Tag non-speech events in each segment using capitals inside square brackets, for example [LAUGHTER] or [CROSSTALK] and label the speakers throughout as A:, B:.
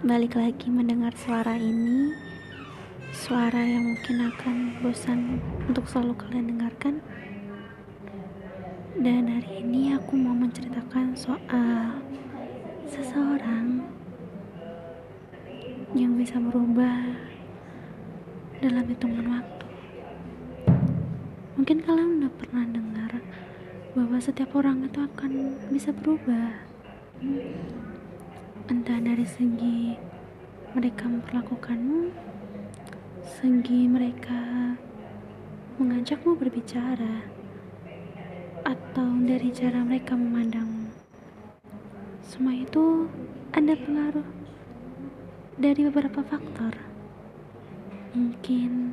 A: balik lagi mendengar suara ini suara yang mungkin akan bosan untuk selalu kalian dengarkan. Dan hari ini aku mau menceritakan soal seseorang yang bisa berubah dalam hitungan waktu. Mungkin kalian udah pernah dengar bahwa setiap orang itu akan bisa berubah entah dari segi mereka memperlakukanmu segi mereka mengajakmu berbicara atau dari cara mereka memandangmu. Semua itu ada pengaruh dari beberapa faktor. Mungkin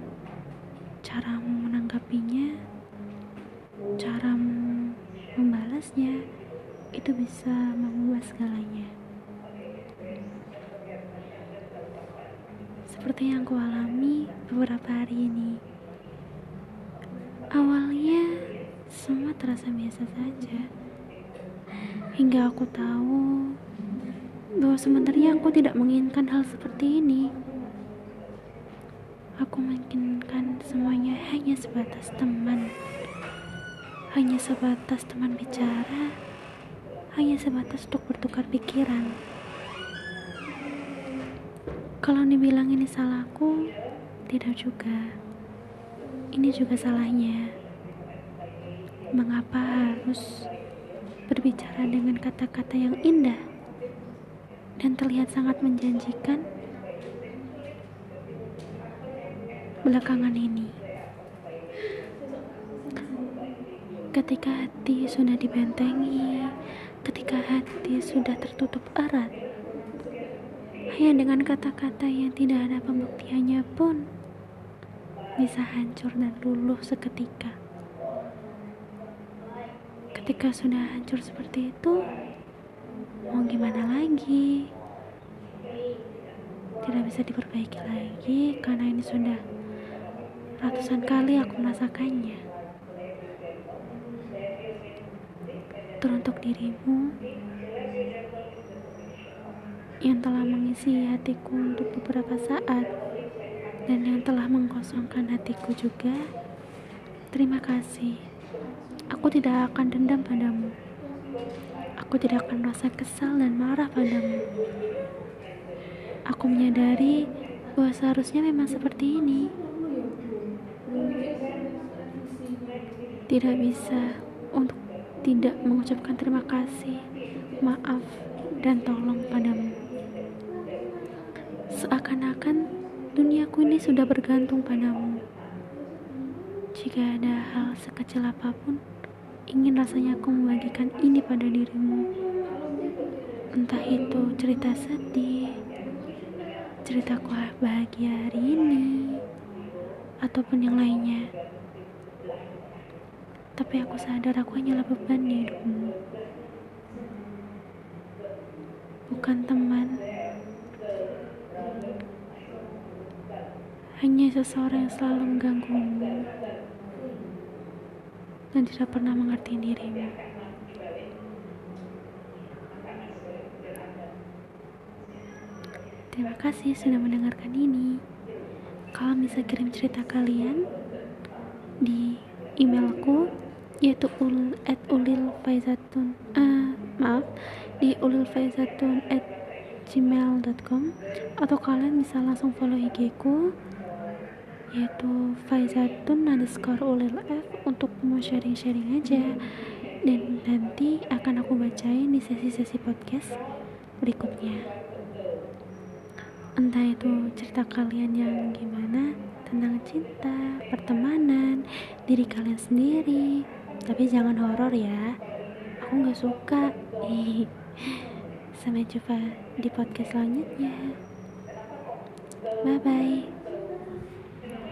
A: caramu menanggapinya caramu membalasnya itu bisa mengubah segalanya seperti yang kualami beberapa hari ini. Awalnya semua terasa biasa saja. Hingga aku tahu bahwa sebenarnya aku tidak menginginkan hal seperti ini. Aku menginginkan semuanya hanya sebatas teman. Hanya sebatas teman bicara. Hanya sebatas untuk bertukar pikiran kalau dibilang ini salahku, tidak juga. Ini juga salahnya. Mengapa harus berbicara dengan kata-kata yang indah dan terlihat sangat menjanjikan belakangan ini? Ketika hati sudah dibentengi, ketika hati sudah tertutup erat, hanya dengan kata-kata yang tidak ada pembuktiannya pun bisa hancur dan luluh seketika. Ketika sudah hancur seperti itu, mau gimana lagi? Tidak bisa diperbaiki lagi karena ini sudah ratusan kali aku merasakannya. Teruntuk dirimu, yang telah mengisi hatiku untuk beberapa saat dan yang telah mengkosongkan hatiku juga. Terima kasih. Aku tidak akan dendam padamu. Aku tidak akan merasa kesal dan marah padamu. Aku menyadari bahwa seharusnya memang seperti ini. Tidak bisa untuk tidak mengucapkan terima kasih, maaf, dan tolong padamu. Seakan-akan duniaku ini sudah bergantung padamu. Jika ada hal sekecil apa pun, ingin rasanya aku membagikan ini pada dirimu. Entah itu cerita sedih, ceritaku bahagia hari ini, ataupun yang lainnya. Tapi aku sadar aku hanyalah beban di hidupmu. Bukan teman hanya seseorang yang selalu mengganggumu dan tidak pernah mengerti dirimu. Terima kasih sudah mendengarkan ini. Kalian bisa kirim cerita kalian di emailku yaitu ul at ulil faizatun uh, maaf di ulil faizatun at gmail.com atau kalian bisa langsung follow IG ku yaitu Faizatun underscore ulil F untuk mau sharing-sharing aja. Dan nanti akan aku bacain di sesi-sesi podcast berikutnya. Entah itu cerita kalian yang gimana tentang cinta, pertemanan, diri kalian sendiri. Tapi jangan horor ya aku gak suka. [LAUGHS] Sampai jumpa di podcast selanjutnya. Bye bye